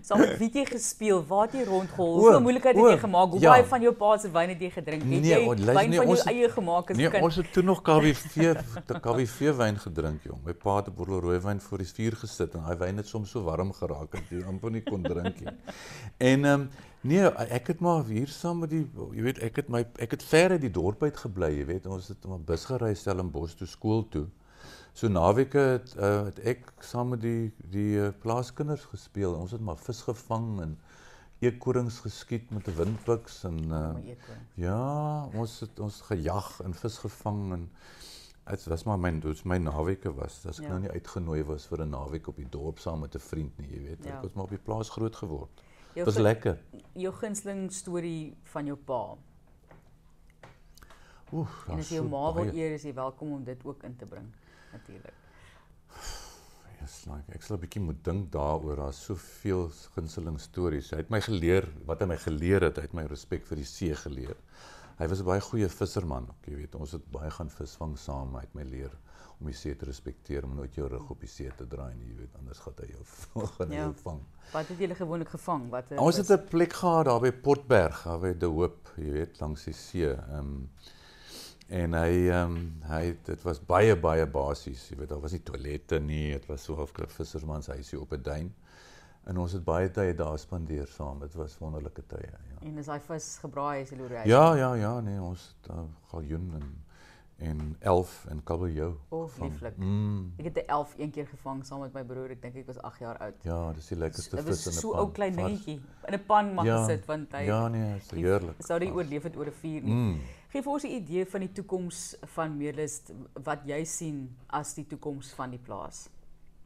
Saam met wie jy gespeel, waar jy rondgehol? Hoeveel moeilikheid het jy gemaak? Hoe ja. baie van jou pa se wyn het jy gedrink? Het nee, jy wyn van jou eie gemaak as nee, kind? Nee, ons het toe nog KWV, te KWV wyn gedrink, jong. My pa het 'n bottel rooiwyn voor die vuur gesit en daai wyn het soms so warm geraak dat jy amper nie kon drink nie. En ehm um, Nee, ek het maar hier saam met die jy weet ek het my ek het ver uit die dorp uit gebly, jy weet, ons het op bus gery Stellenbosch toe skool toe. So naweke het uh, het ek saam met die die uh, plaaskinders gespeel. Ons het maar vis gevang en eekorings geskiet met 'n windpiks en uh, ja, ons het ons gejag en vis gevang en dit was maar my dit my naweke was. As ek ja. nou nie uitgenooi was vir 'n naweek op die dorp saam met 'n vriend nie, jy weet, ja. ek was maar op die plaas groot geword. Dit was lekker. Jou gunsteling storie van jou pa. Oef, en as jy jou ma wil eer, is jy welkom om dit ook in te bring natuurlik. Ja, like, ek sal 'n bietjie moet dink daaroor. Daar's soveel gunsteling stories. Hy het my geleer wat hy my geleer het, hy het my respek vir die see geleer. Hy was 'n baie goeie visserman, ook, jy weet, ons het baie gaan visvang saam, hy het my leer om die see te respekteer, om nooit jou rug op die see te draai nie, jy weet, anders gaan hy jou gaan ja. jou vang. Wat het julle gewoonlik gevang? Wat het Ons het 'n plek gehad daar by Portberg, daar by De Hoop, jy weet, langs die see. Ehm um, en hy ehm um, hy dit was baie baie basies, jy weet, daar was nie toilette nie, dit was so 'n visserman se huisie op 'n duin. En ons het baie tyd daar spandeer saam. Dit was wonderlike tye, ja. En is daai vis gebraai as jy loer hy? Ja, ja, ja, nee, ons het uh, galjoen en en 11 in kabeljou. O, lieflik. Mm. Ek het 'n 11 een keer gevang saam met my broer. Ek dink ek was 8 jaar oud. Ja, dis die lekkerste vis in 'n pan. Dit was so ou klein dingetjie in 'n pan mag ja, gesit want hy Ja, nee, is heerlik. Sou die oorleef het oor 'n vuur nie. Mm. Geef ons 'n idee van die toekoms van Meerlus wat jy sien as die toekoms van die plaas.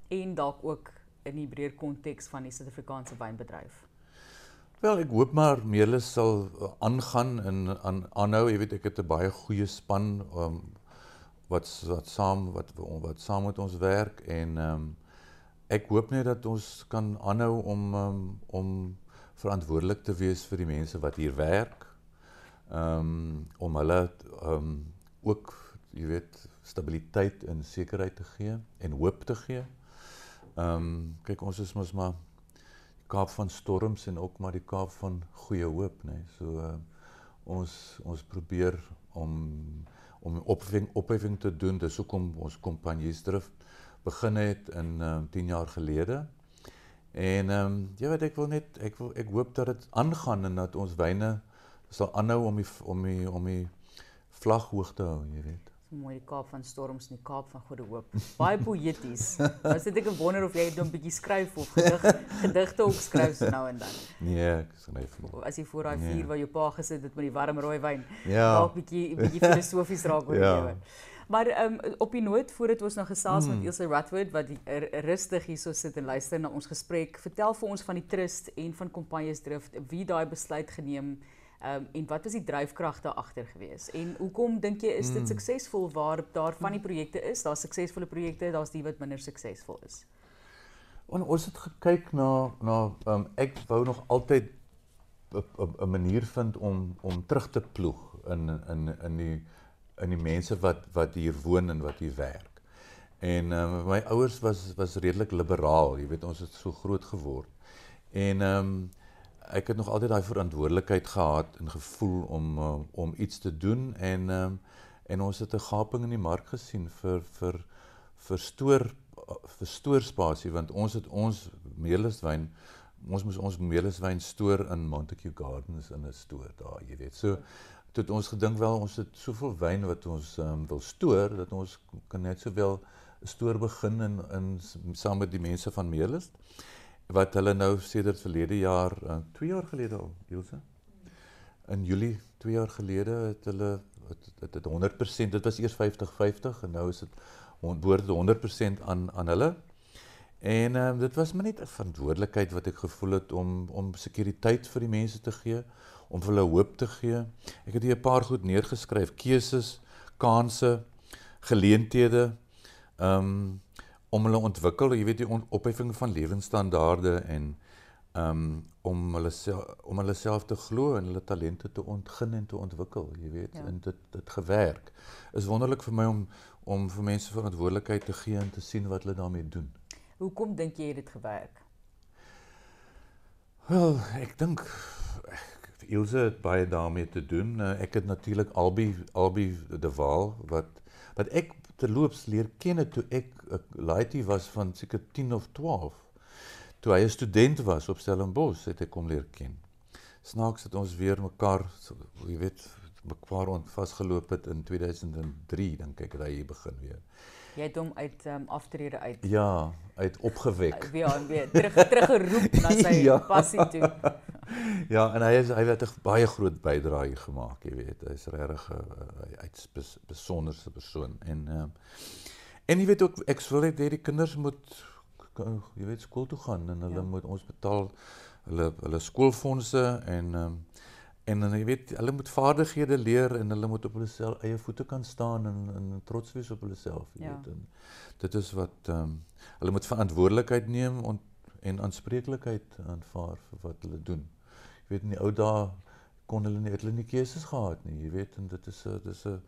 En dalk ook in die breër konteks van die Suid-Afrikaanse wynbedryf. Wel, ek hoop maar Meerlus sal uh, aangaan en aan aanhou. Jy weet ek het 'n baie goeie span um, wat wat saam wat wat saam met ons werk en um, ek hoop net dat ons kan aanhou om um, om verantwoordelik te wees vir die mense wat hier werk. Ehm um, om hulle ehm um, ook jy weet stabiliteit en sekerheid te gee en hoop te gee. Ehm um, kyk ons is mos maar Kaap van storms en ook maar die Kaap van goeie hoop, nê. Nee. So uh, ons ons probeer om om opwekking opwekking te doen. Dis hoekom ons kompanjiesdrift begin het in um, 10 jaar gelede. En ehm um, jy weet ek wil net ek wil ek hoop dat dit aangaan en dat ons wyne sal aanhou om die om die om die vlag hoog te hou, jy weet mooi die Kaap van storms en die Kaap van goeie hoop. Baie poëties. Nou sit ek en wonder of jy net 'n bietjie skryf of gedig, gedigte ook skryf so nou en dan. Nee, ek skryf nie. As jy voor daai nee. vuur waar jou pa gesit het met die warm rooi wyn, ja. dalk bietjie bietjie filosofies raak oor ja. die lewe. Maar ehm um, op die noot voordat ons nou gesels mm. met Ilse Ratwood wat die, er, rustig hierso sit en luister na ons gesprek, vertel vir ons van die trust en van Kompanjes Drift, wie daai besluit geneem het Ehm um, en wat was die dryfkragte agter gewees? En hoekom dink jy is dit mm. suksesvol waar daar van die projekte is? Daar's suksesvolle projekte, daar's die wat minder suksesvol is. En ons het gekyk na na ehm um, ek wou nog altyd 'n manier vind om om terug te ploeg in in in die in die mense wat wat hier woon en wat hier werk. En ehm um, my ouers was was redelik liberaal, jy weet ons het so groot geword. En ehm um, ek het nog altyd daai verantwoordelikheid gehad en gevoel om uh, om iets te doen en um, en ons het 'n gaping in die mark gesien vir vir vir stoor vir stoorspasie want ons het ons meeliswyn ons moes ons meeliswyn stoor in Montague Gardens in 'n stoor daar jy weet. So het ons gedink wel ons het soveel wyn wat ons um, wil stoor dat ons kan net sowel 'n stoor begin in in saam met die mense van Meelis wat hulle nou sedert verlede jaar, 2 uh, jaar gelede al, Ilse. In Julie 2 jaar gelede het hulle dit dit 100%, dit was eers 50-50 en nou is dit behoort 100% aan aan hulle. En um, dit was maar net 'n verantwoordelikheid wat ek gevoel het om om sekuriteit vir die mense te gee, om vir hulle hoop te gee. Ek het hier 'n paar goed neergeskryf, keuses, kansse, geleenthede. Ehm um, om hulle ontwikkel, jy weet die opheffing van lewensstandaarde en um om hulle om hulle self te glo en hulle talente te ontgin en te ontwikkel, jy weet, ja. en dit dit gewerk. Is wonderlik vir my om om vir mense verantwoordelikheid te gee en te sien wat hulle daarmee doen. Hoekom dink jy dit gewerk? Wel, ek dink Ilse het baie daarmee te doen. Eh, ek het natuurlik Albi Albi de Waal wat wat ek terloops leer ken het toe ek 'n laaitie was van seker 10 of 12. Toe hy 'n student was op Stellenbosch, het ek hom leer ken. Snaaks het ons weer mekaar, jy weet, mekaar ont vasgeloop het in 2003, dink ek, dat hy begin weer. Jy het hom uit um, aftrede uit. Ja, uit opgewek. Ja, en weer terug teruggeroep na sy ja. passie toe. ja, en hy is hy het 'n baie groot bydrae gemaak, jy weet. Hy's regtig 'n uit besonderse persoon en ehm um, en jy weet ook ek wil net hê die kinders moet jy weet skool toe gaan en hulle ja. moet ons betaal hulle hulle skoolfondse en ehm um, en dan jy weet hulle moet vaardighede leer en hulle moet op hulle self eie voete kan staan en en trots wees op hulle self jy ja. weet en dit is wat ehm um, hulle moet verantwoordelikheid neem en en aanspreeklikheid aanvaar vir wat hulle doen. Jy weet in die ou dae kon hulle nie hulle nie keuses gehad nie, jy weet en dit is 'n dis 'n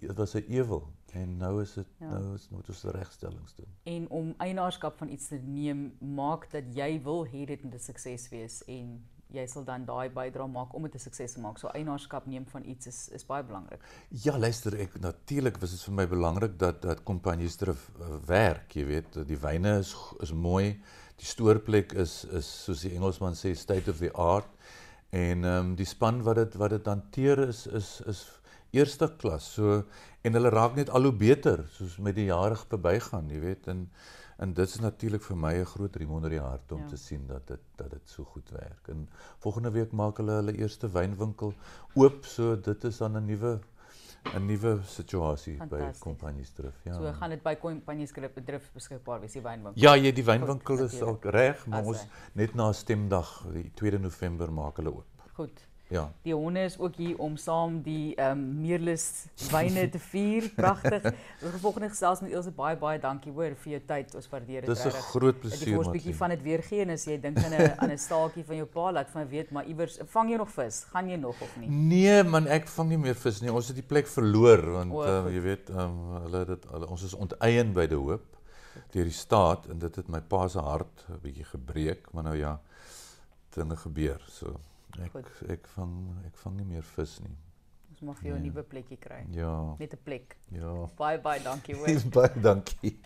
dit was 'n ewel en nou is dit ja. nou is moet ons regstellings doen. En om eienaarskap van iets te neem maak dat jy wil hê dit moet 'n sukses wees en jy sal dan daai bydra maak om dit 'n sukses te maak. So eienaarskap neem van iets is is baie belangrik. Ja, luister, ek natuurlik was dit vir my belangrik dat dat kompanjies terug uh, werk, jy weet, die wyne is is mooi. Die stoorplek is is soos die Engelsman sê state of the art en ehm um, die span wat dit wat dit hanteer is is is eerste klas. So en hulle raak net al hoe beter soos met die jare verbygaan, jy weet, en En dit is natuurlik vir my 'n groot riem onder die hart om ja. te sien dat dit dat dit so goed werk. En volgende week maak hulle hulle eerste wynwinkel oop, so dit is dan 'n nuwe 'n nuwe situasie by Kompanjies Drif. Ja. So gaan dit by Kompanjies Drif beskikbaar wees die wynwinkel. Ja, jy die wynwinkel goed, is al reg, maar ons net na stemdag, die 2 November maak hulle oop. Goed. Ja. Die honde is ook hier om saam die ehm um, meerlus wyne te vier. Pragtig. Ons volgende gesels met Elsje baie baie dankie hoor vir jou tyd. Ons waardeer dit regtig. Dis 'n groot plesier. Ek wil 'n bietjie van dit weer gee en as jy dink aan 'n aan 'n staaltjie van jou pa laat van weet maar iewers vang jy nog vis? Gaan jy nog of nie? Nee man, ek vang nie meer vis nie. Ons het die plek verloor want o, uh, jy weet, ehm um, hulle dit hulle, ons is onteien by die hoop deur die staat en dit het my pa se hart 'n bietjie gebreek, maar nou ja, dinge gebeur. So Ek Goed. ek vang ek vang nie meer vis nie. Ons mag vir jou 'n nee. nuwe plekkie kry. Ja. Net 'n plek. Ja. Baie baie dankie hoor. baie dankie.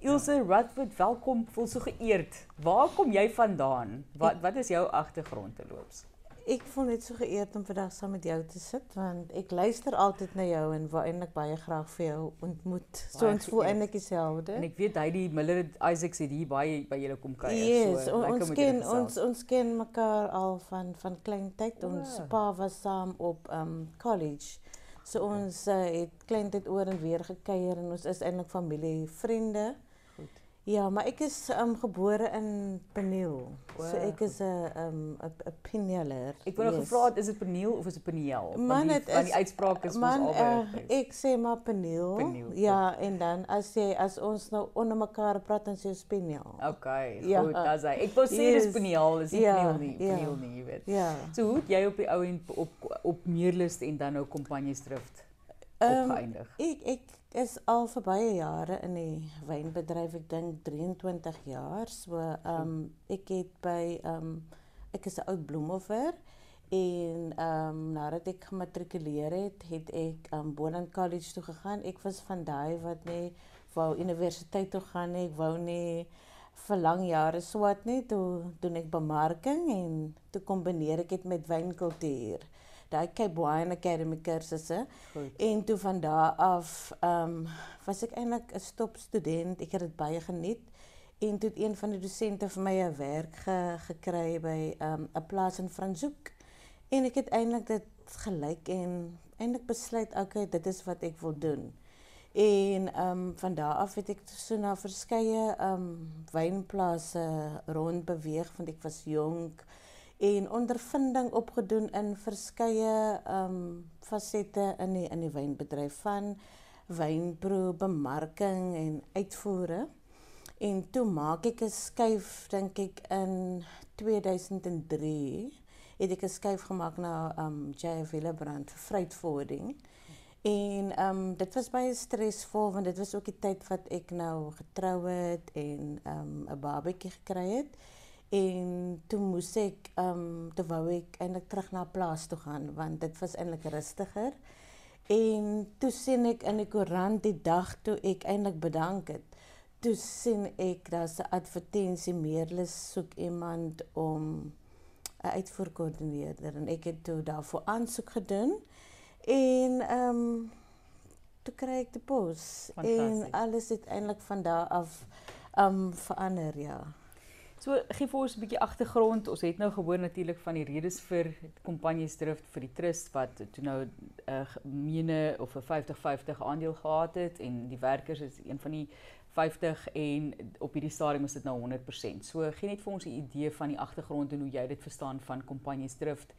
Ilse Radford, welkom. Voel so geëerd. Waar kom jy vandaan? Wat wat is jou agtergrond te loops? Ek voel net so geëerd om vandag saam met jou te sit want ek luister altyd na jou en wou eintlik baie graag vir jou ontmoet. So ons voel eintlik dieselfde. En ek weet hy die Miller Isaacs het hier baie by julle kom kuier. Yes, so on, ons ken ons ons ken mekaar al van van klein tyd. Ons pa was saam op um college. So ons uh, het klein tyd oor en weer gekuier en ons is eintlik familie, vriende. Ja, maar ek is um gebore in Peniel. Wow. So ek is 'n um 'n 'n Penieler. Ek wou yes. nog gevra het is dit Peniel of is dit Peniel? Man, dit is die uitspraak is man, albei. Uh, ek sê maar Peniel. Peniel. Ja, en dan as jy as ons nou onder mekaar praat dan sê ons Peniel. Okay, ja. goed, dan sê ek wou sê yes. dis Peniel, is nie ja, Peniel nie, ja. Peniel nie, jy weet. Ja. So hoe jy op die ou en op op Meerlus en dan nou Kompanjies Drift um, opgeëindig? Ek ek is al vir baie jare in die wynbedryf. Ek dink 23 jaar. So ehm um, ek het by ehm um, ek is 'n oud bloemoffer en ehm um, nadat ek gematrikuleer het, het ek aan um, Bonan College toe gegaan. Ek was van daai wat net wou universiteit toe gaan. Ek wou nie vir lang jare swat nie. Toe doen ek bemarking en toe kombineer ek dit met wynkultuur daai Cape Wine Academy kursusse. En toe van daar af ehm um, was ek eintlik 'n stop student. Ek het dit baie geniet. En toe het een van die dosente vir my 'n werk ge, gekry by ehm, 'n um, plaas in Franshoek. En ek het eintlik dit gelyk en eintlik besluit, okay, dit is wat ek wil doen. En ehm um, van daar af het ek so na verskeie ehm um, wynplase rond beweeg want ek was jonk en ondervinding opgedoen in verskeie ehm um, fasette in die in die wynbedryf van wynproe, bemarking en uitvoere. En toe maak ek 'n skuif dink ek in 2003 het ek 'n skuif gemaak na ehm um, JF Willebrand vir freight forwarding. En ehm um, dit was baie stresvol want dit was ook die tyd wat ek nou getrou het en ehm um, 'n babatjie gekry het. En toe moes ek ehm um, toe wou ek eintlik terug na plaas toe gaan want dit was eintlik rustiger. En toe sien ek in die koerant die dag toe ek eintlik bedank het. Toe sien ek daar's 'n advertensie meerlus soek iemand om 'n uitvoerkoördineerder en ek het toe daarvoor aansoek gedoen. En ehm um, toe kry ek die pos en alles het eintlik van daar af ehm um, verander ja. So gee vir ons 'n bietjie agtergrond. Ons het nou gehoor natuurlik van die redes vir Kompanjies Drift vir die trust wat toe nou 'n uh, mene of 'n 50-50 aandeel gehad het en die werkers is een van die 50 en op hierdie stadium is dit nou 100%. So gee net vir ons 'n idee van die agtergrond en hoe jy dit verstaan van Kompanjies Drift.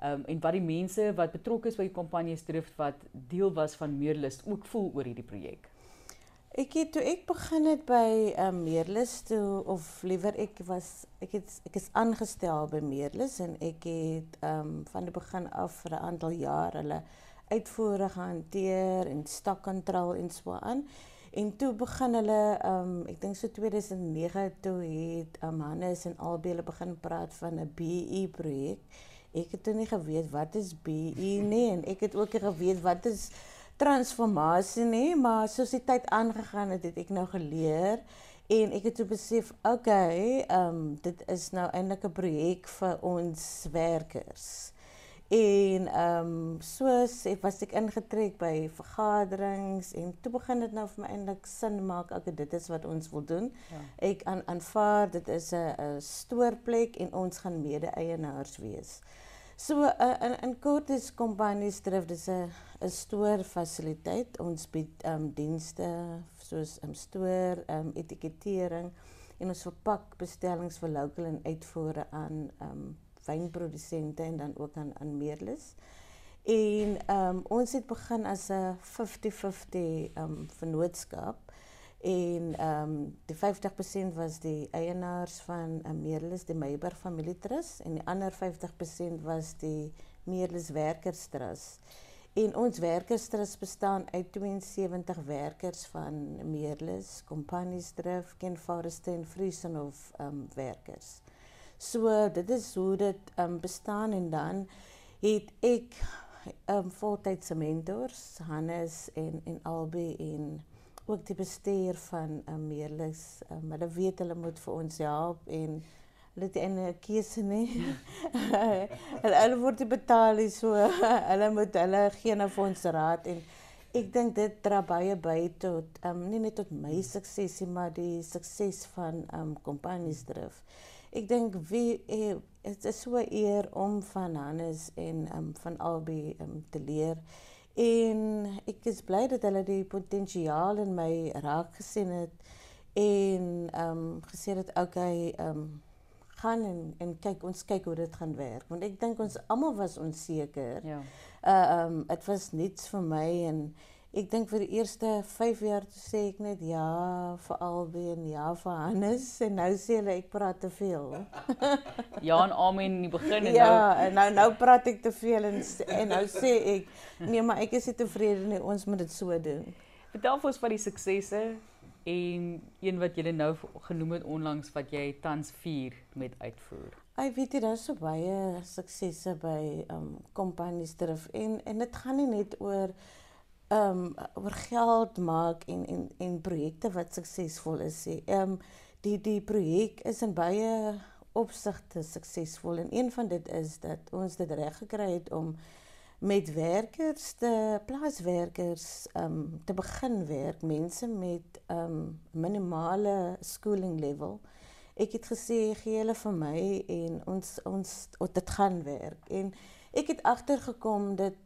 Ehm um, en wat die mense wat betrokke is by die Kompanjies Drift wat deel was van Meerlus ook voel oor hierdie projek. Ek het toe ek begin het by um, Meerlus toe of liewer ek was ek het ek is aangestel by Meerlus en ek het um, van die begin af vir 'n aantal jaar hulle uitvoere gehanteer en stokkontrol en so aan. En toe begin hulle um, ek dink so 2009 toe het um, Hannes en albei begin praat van 'n BE projek. Ek het toe nie geweet wat is BE nie en ek het ook nie geweet wat is transformasie nie, maar soos die tyd aangegaan het, het ek nou geleer en ek het toe besef, okay, ehm um, dit is nou eintlik 'n projek vir ons werkers. En ehm um, soos ek was ek ingetrek by vergaderings en toe begin dit nou vir my eintlik sin maak, okay, dit is wat ons wil doen. Ja. Ek aan aanvaar dit is 'n stoorplek en ons gaan mede-eienaars wees. So uh, in in Kortis Kompanies drif dis 'n 'n stoor fasiliteit. Ons bied ehm um, dienste soos 'n um, stoor, ehm um, etikettering en ons verpak bestellings vir lokaal en uitvoere aan ehm um, wynprodusente en dan ook aan aan meerlus. En ehm um, ons het begin as 'n 50-50 ehm um, vennootskap en ehm um, die 50% was die eienaars van uh, Meerlus die Meyber familietrust en die ander 50% was die Meerlus werkerstrust. En ons werkerstrust bestaan uit 72 werkers van Meerlus, Companies Drift, Ken Forest en Friesen of ehm um, werkers. So dit is hoe dit ehm um, bestaan en dan het ek ehm um, voltydse mentors Hannes en en Albie en ook die bestuur van 'n eh, meerlus. Um, hulle weet hulle moet vir ons help en hulle het 'n keuse nie. hulle hulle word betaal so hulle moet hulle gee nou vir ons raad en ek dink dit dra baie by tot um, nie net tot my sukses nie maar die sukses van um Companies Drift. Ek dink wie eh, dit is so eer om van Hannes en um, van albei um, te leer. En ek is bly dat hulle die potensiaal in my raak gesien het en ehm um, gesê het okay, ehm um, gaan en en kyk ons kyk hoe dit gaan werk want ek dink ons almal was onseker. Ja. Uh ehm um, dit was niets vir my en ek dink vir die eerste 5 jaar toe sê ek net ja vir albei en ja vir Hannes en nou sê hulle ek praat te veel. ja en amen in die begin en ja, nou en nou nou praat ek te veel en en nou sê ek nee, maar ek is nie tevrede nie, ons moet dit so doen. Vertel vir ons van die suksesse en een wat jy nou genoem het onlangs wat jy tans vier met uitvoer. Ai weet jy daar's so baie suksesse by ehm um, kompanies terug en en dit gaan nie net oor ehm um, oor geld maak en en en projekte wat suksesvol is nie. Ehm um, die die projek is in baie opsigte suksesvol. En een van dit is dat ons dit reg gekry het om met werkers te plaaswerkers um, te begin werk, mense met um, minimale schooling level. Ek het gesê gee hulle vir my en ons ons dit gaan werk. En ek het agtergekom dat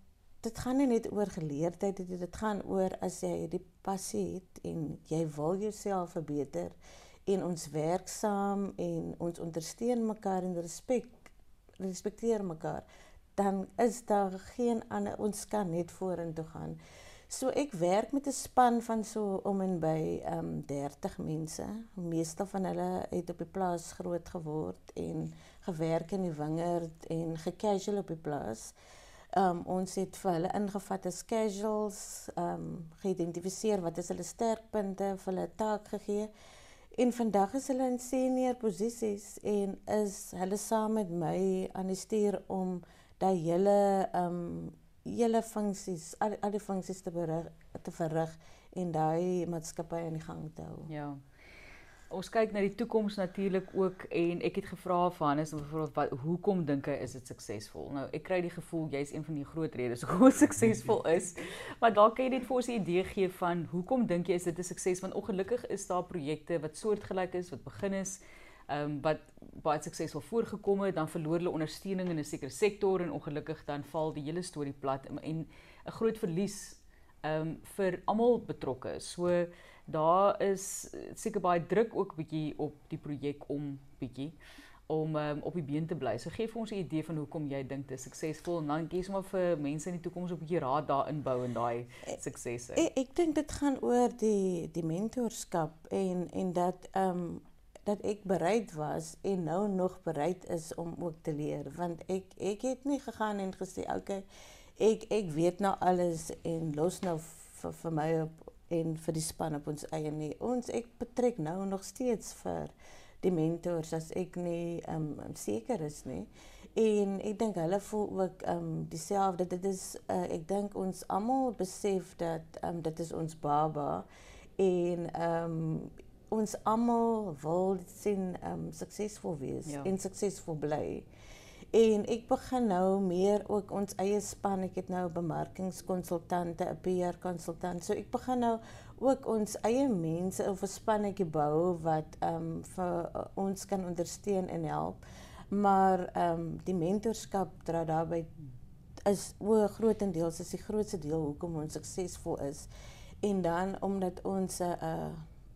dit gaan nie net oor geleerdheid dit dit gaan oor as jy die passie het en jy wil jouself verbeter en ons werk saam en ons ondersteun mekaar en respek respekteer mekaar dan is daar geen ander ons kan net vorentoe gaan So ek werk met 'n span van so om en by ehm um, 30 mense. Meeste van hulle het op die plaas groot geword en gewerk in die wingerd en gecasual op die plaas. Ehm um, ons het vir hulle ingevat as casuals, ehm um, geïdentifiseer wat is hulle sterkpunte, vir hulle taak gegee. En vandag is hulle in senior posisies en is hulle saam met my aan die stuur om daai hele um, hele funksies, al, al die funksies te berig, te verrig en daai maatskappy aan die gang te hou. Ja. Ons kyk na die toekoms natuurlik ook en ek het gevra vir Hannes om byvoorbeeld wat hoekom dink hy is dit suksesvol? Nou ek kry die gevoel jy's een van die groot redes hoekom dit suksesvol is. Maar dalk kan jy net vir ons 'n idee gee van hoekom dink jy is dit 'n sukses? Want ongelukkig is daar projekte wat soortgelyk is wat begin is ehm um, wat baie suksesvol voorgekom het, dan verloor hulle ondersteuning in 'n sekere sektor en ongelukkig dan val die hele storie plat en 'n groot verlies ehm um, vir almal betrokke. So daar is seker baie druk ook bietjie op die projek om bietjie om um, op die been te bly. So gee vir ons 'n idee van hoekom jy dink dit is suksesvol en dan kies maar vir mense in die toekoms 'n bietjie raad daarin bou en daai suksesse. Ek, ek dink dit gaan oor die die mentorskap en en dat ehm um, dat ek bereid was en nou nog bereid is om ook te leer want ek ek het nie gegaan en gesê okay ek ek weet nou alles en los nou vir vir my op en vir die span op ons eie nie ons ek betrek nou nog steeds vir die mentors as ek nie um, seker is nie en ek dink hulle voel ook um dieselfde dit is uh, ek dink ons almal besef dat um, dit is ons baba en um ons almal wil sien um suksesvol wees ja. en suksesvol bly. En ek begin nou meer ook ons eie span. Ek het nou bemarkingskonsultante, 'n PR konsultant. So ek begin nou ook ons eie mense of 'n spannetjie bou wat um vir uh, ons kan ondersteun en help. Maar um die mentorskap dra daarbey is o grootendeels is die grootste deel hoekom ons suksesvol is. En dan omdat ons 'n uh,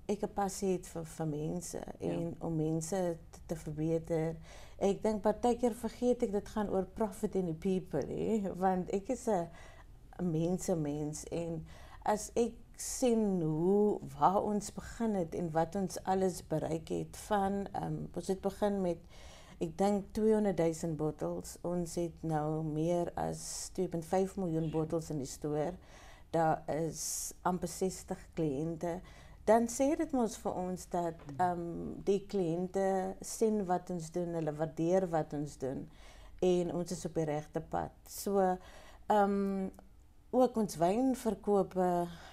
ek 'n passie het vir vir mense en ja. om mense te, te verbeter. Ek dink partykeer vergeet ek dit gaan oor profit in the people, hè, want ek is 'n mense mens en as ek sien hoe waar ons begin het en wat ons alles bereik het van um, ons het begin met ek dink 200 000 bottels ons het nou meer as 2.5 miljoen bottels in die stoor daar is amper 60 kliënte dan sê dit mos vir ons dat ehm um, die kliënte sien wat ons doen, hulle waardeer wat ons doen en ons is op die regte pad. So ehm um, ook ons wynverkope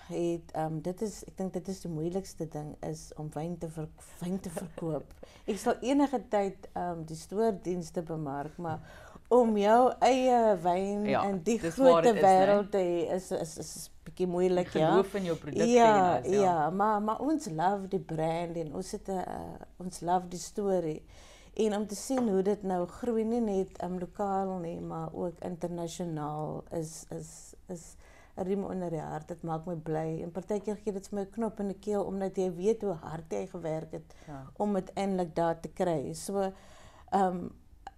het ehm um, dit is ek dink dit is die moeilikste ding is om wyn te ver, wyn te verkoop. ek sal enige tyd ehm um, die stoordienste bemark, maar om jou eie wyn ja, in die groot wêreld te hê is is is, is bietjie moeilik ja. Geloof in jou produk ja, en ja. Ja, maar maar ons love die brand en ons het 'n uh, ons love die storie. En om te sien hoe dit nou groei nie net um, lokaal nie, maar ook internasionaal is is is 'n riem onder die hart. Dit maak my bly. En partykeer gee dit vir my 'n knop in die keel omdat jy weet hoe hard jy gewerk het ja. om dit eintlik daar te kry. So ehm um,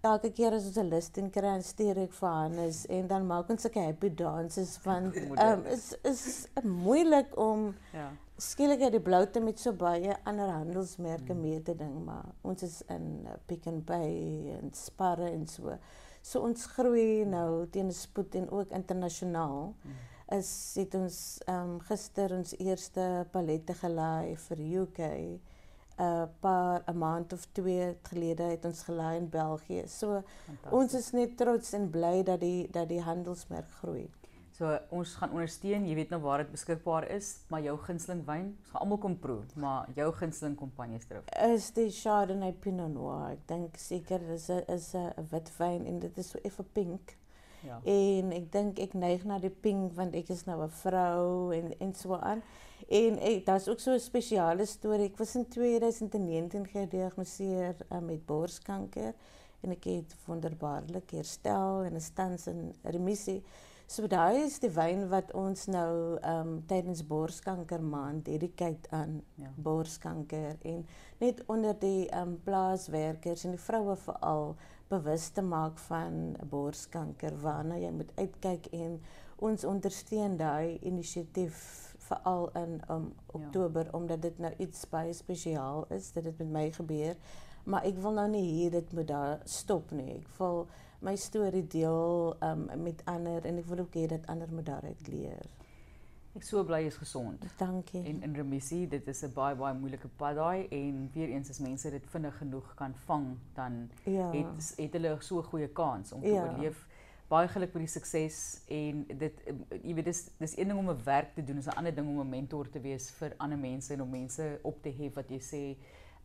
elke keer as ons 'n listing kry en stuur ek vir Hannes en dan maak ons sulke happy dances want um, is is moeilik om ja. skielik uit die bloute met so baie ander handelsmerke hmm. mee te ding maar ons is in Pick n Pay en Spar en so. So ons groei nou teen 'n spoed en ook internasionaal. Hmm. Is het ons ehm um, gister ons eerste palette gelaai vir UK 'n paar 'n maand of 2 gelede het ons gelaai in België. So ons is net trots en bly dat die dat die handelsmerk groei. So ons gaan ondersteun, jy weet nou waar dit beskikbaar is, maar jou gunsteling wyn, ons gaan almal kom proe, maar jou gunsteling kompanje is terug. Is die Chardonnay Pinot Noir. Ek dink seker dis 'n is 'n wit wyn en dit is so effe pink. En ek dink ek neig na die pink want ek is nou 'n vrou en en aan. En ek daar's ook so 'n spesiale storie. Ek was in 2019 gediagnoseer uh, met borskanker en ek het wonderbaarlik herstel en is tans in remissie. So daai is die wyn wat ons nou ehm um, tydens borskanker maand dedicate aan ja. borskanker en net onder die ehm um, plaaswerkers en die vroue veral bewus te maak van borskanker waarna jy moet uitkyk en ons ondersteun daai inisiatief veral in um, Oktober ja. omdat dit nou iets baie spesiaal is dat dit met my gebeur maar ek wil nou nie hier dit moet daar stop nie ek wil my storie deel um, met ander en ek wil ook hê dat ander moet daaruit leer. Ek so bly is gesond. Dankie. En in remissie, dit is 'n baie baie moeilike pad daai en weer eens as mense dit vinnig genoeg kan vang, dan ja. het het hulle so 'n goeie kans om te ja. oorleef. Baie geluk met die sukses en dit jy weet dis dis een ding om 'n werk te doen, is 'n ander ding om 'n mentor te wees vir ander mense en om mense op te hef wat jy sê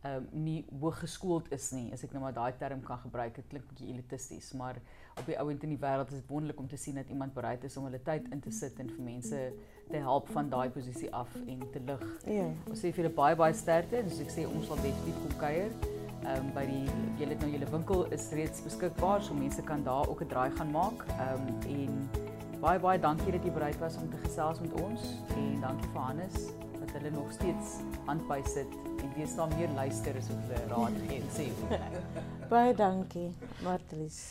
um, nie hooggeskoold is nie, as ek nou maar daai term kan gebruik. Dit klink bietjie elitisties, maar op die ouend in die wêreld is dit wonderlik om te sien dat iemand bereid is om hulle tyd in te sit en vir mense te help van daai posisie af en te lig. Ja. Ons sê vir julle baie baie sterkte. Dus ek sê ons sal definitief kom kuier. Ehm um, by die julle nou julle winkel is reeds beskikbaar, so mense kan daar ook 'n draai gaan maak. Ehm um, en baie baie dankie dat jy bereid was om te gesels met ons en dankie vir Hannes dat hulle nog steeds handby sit en wees daar meer luister as hulle raad gee en sê. Baie dankie, Martries.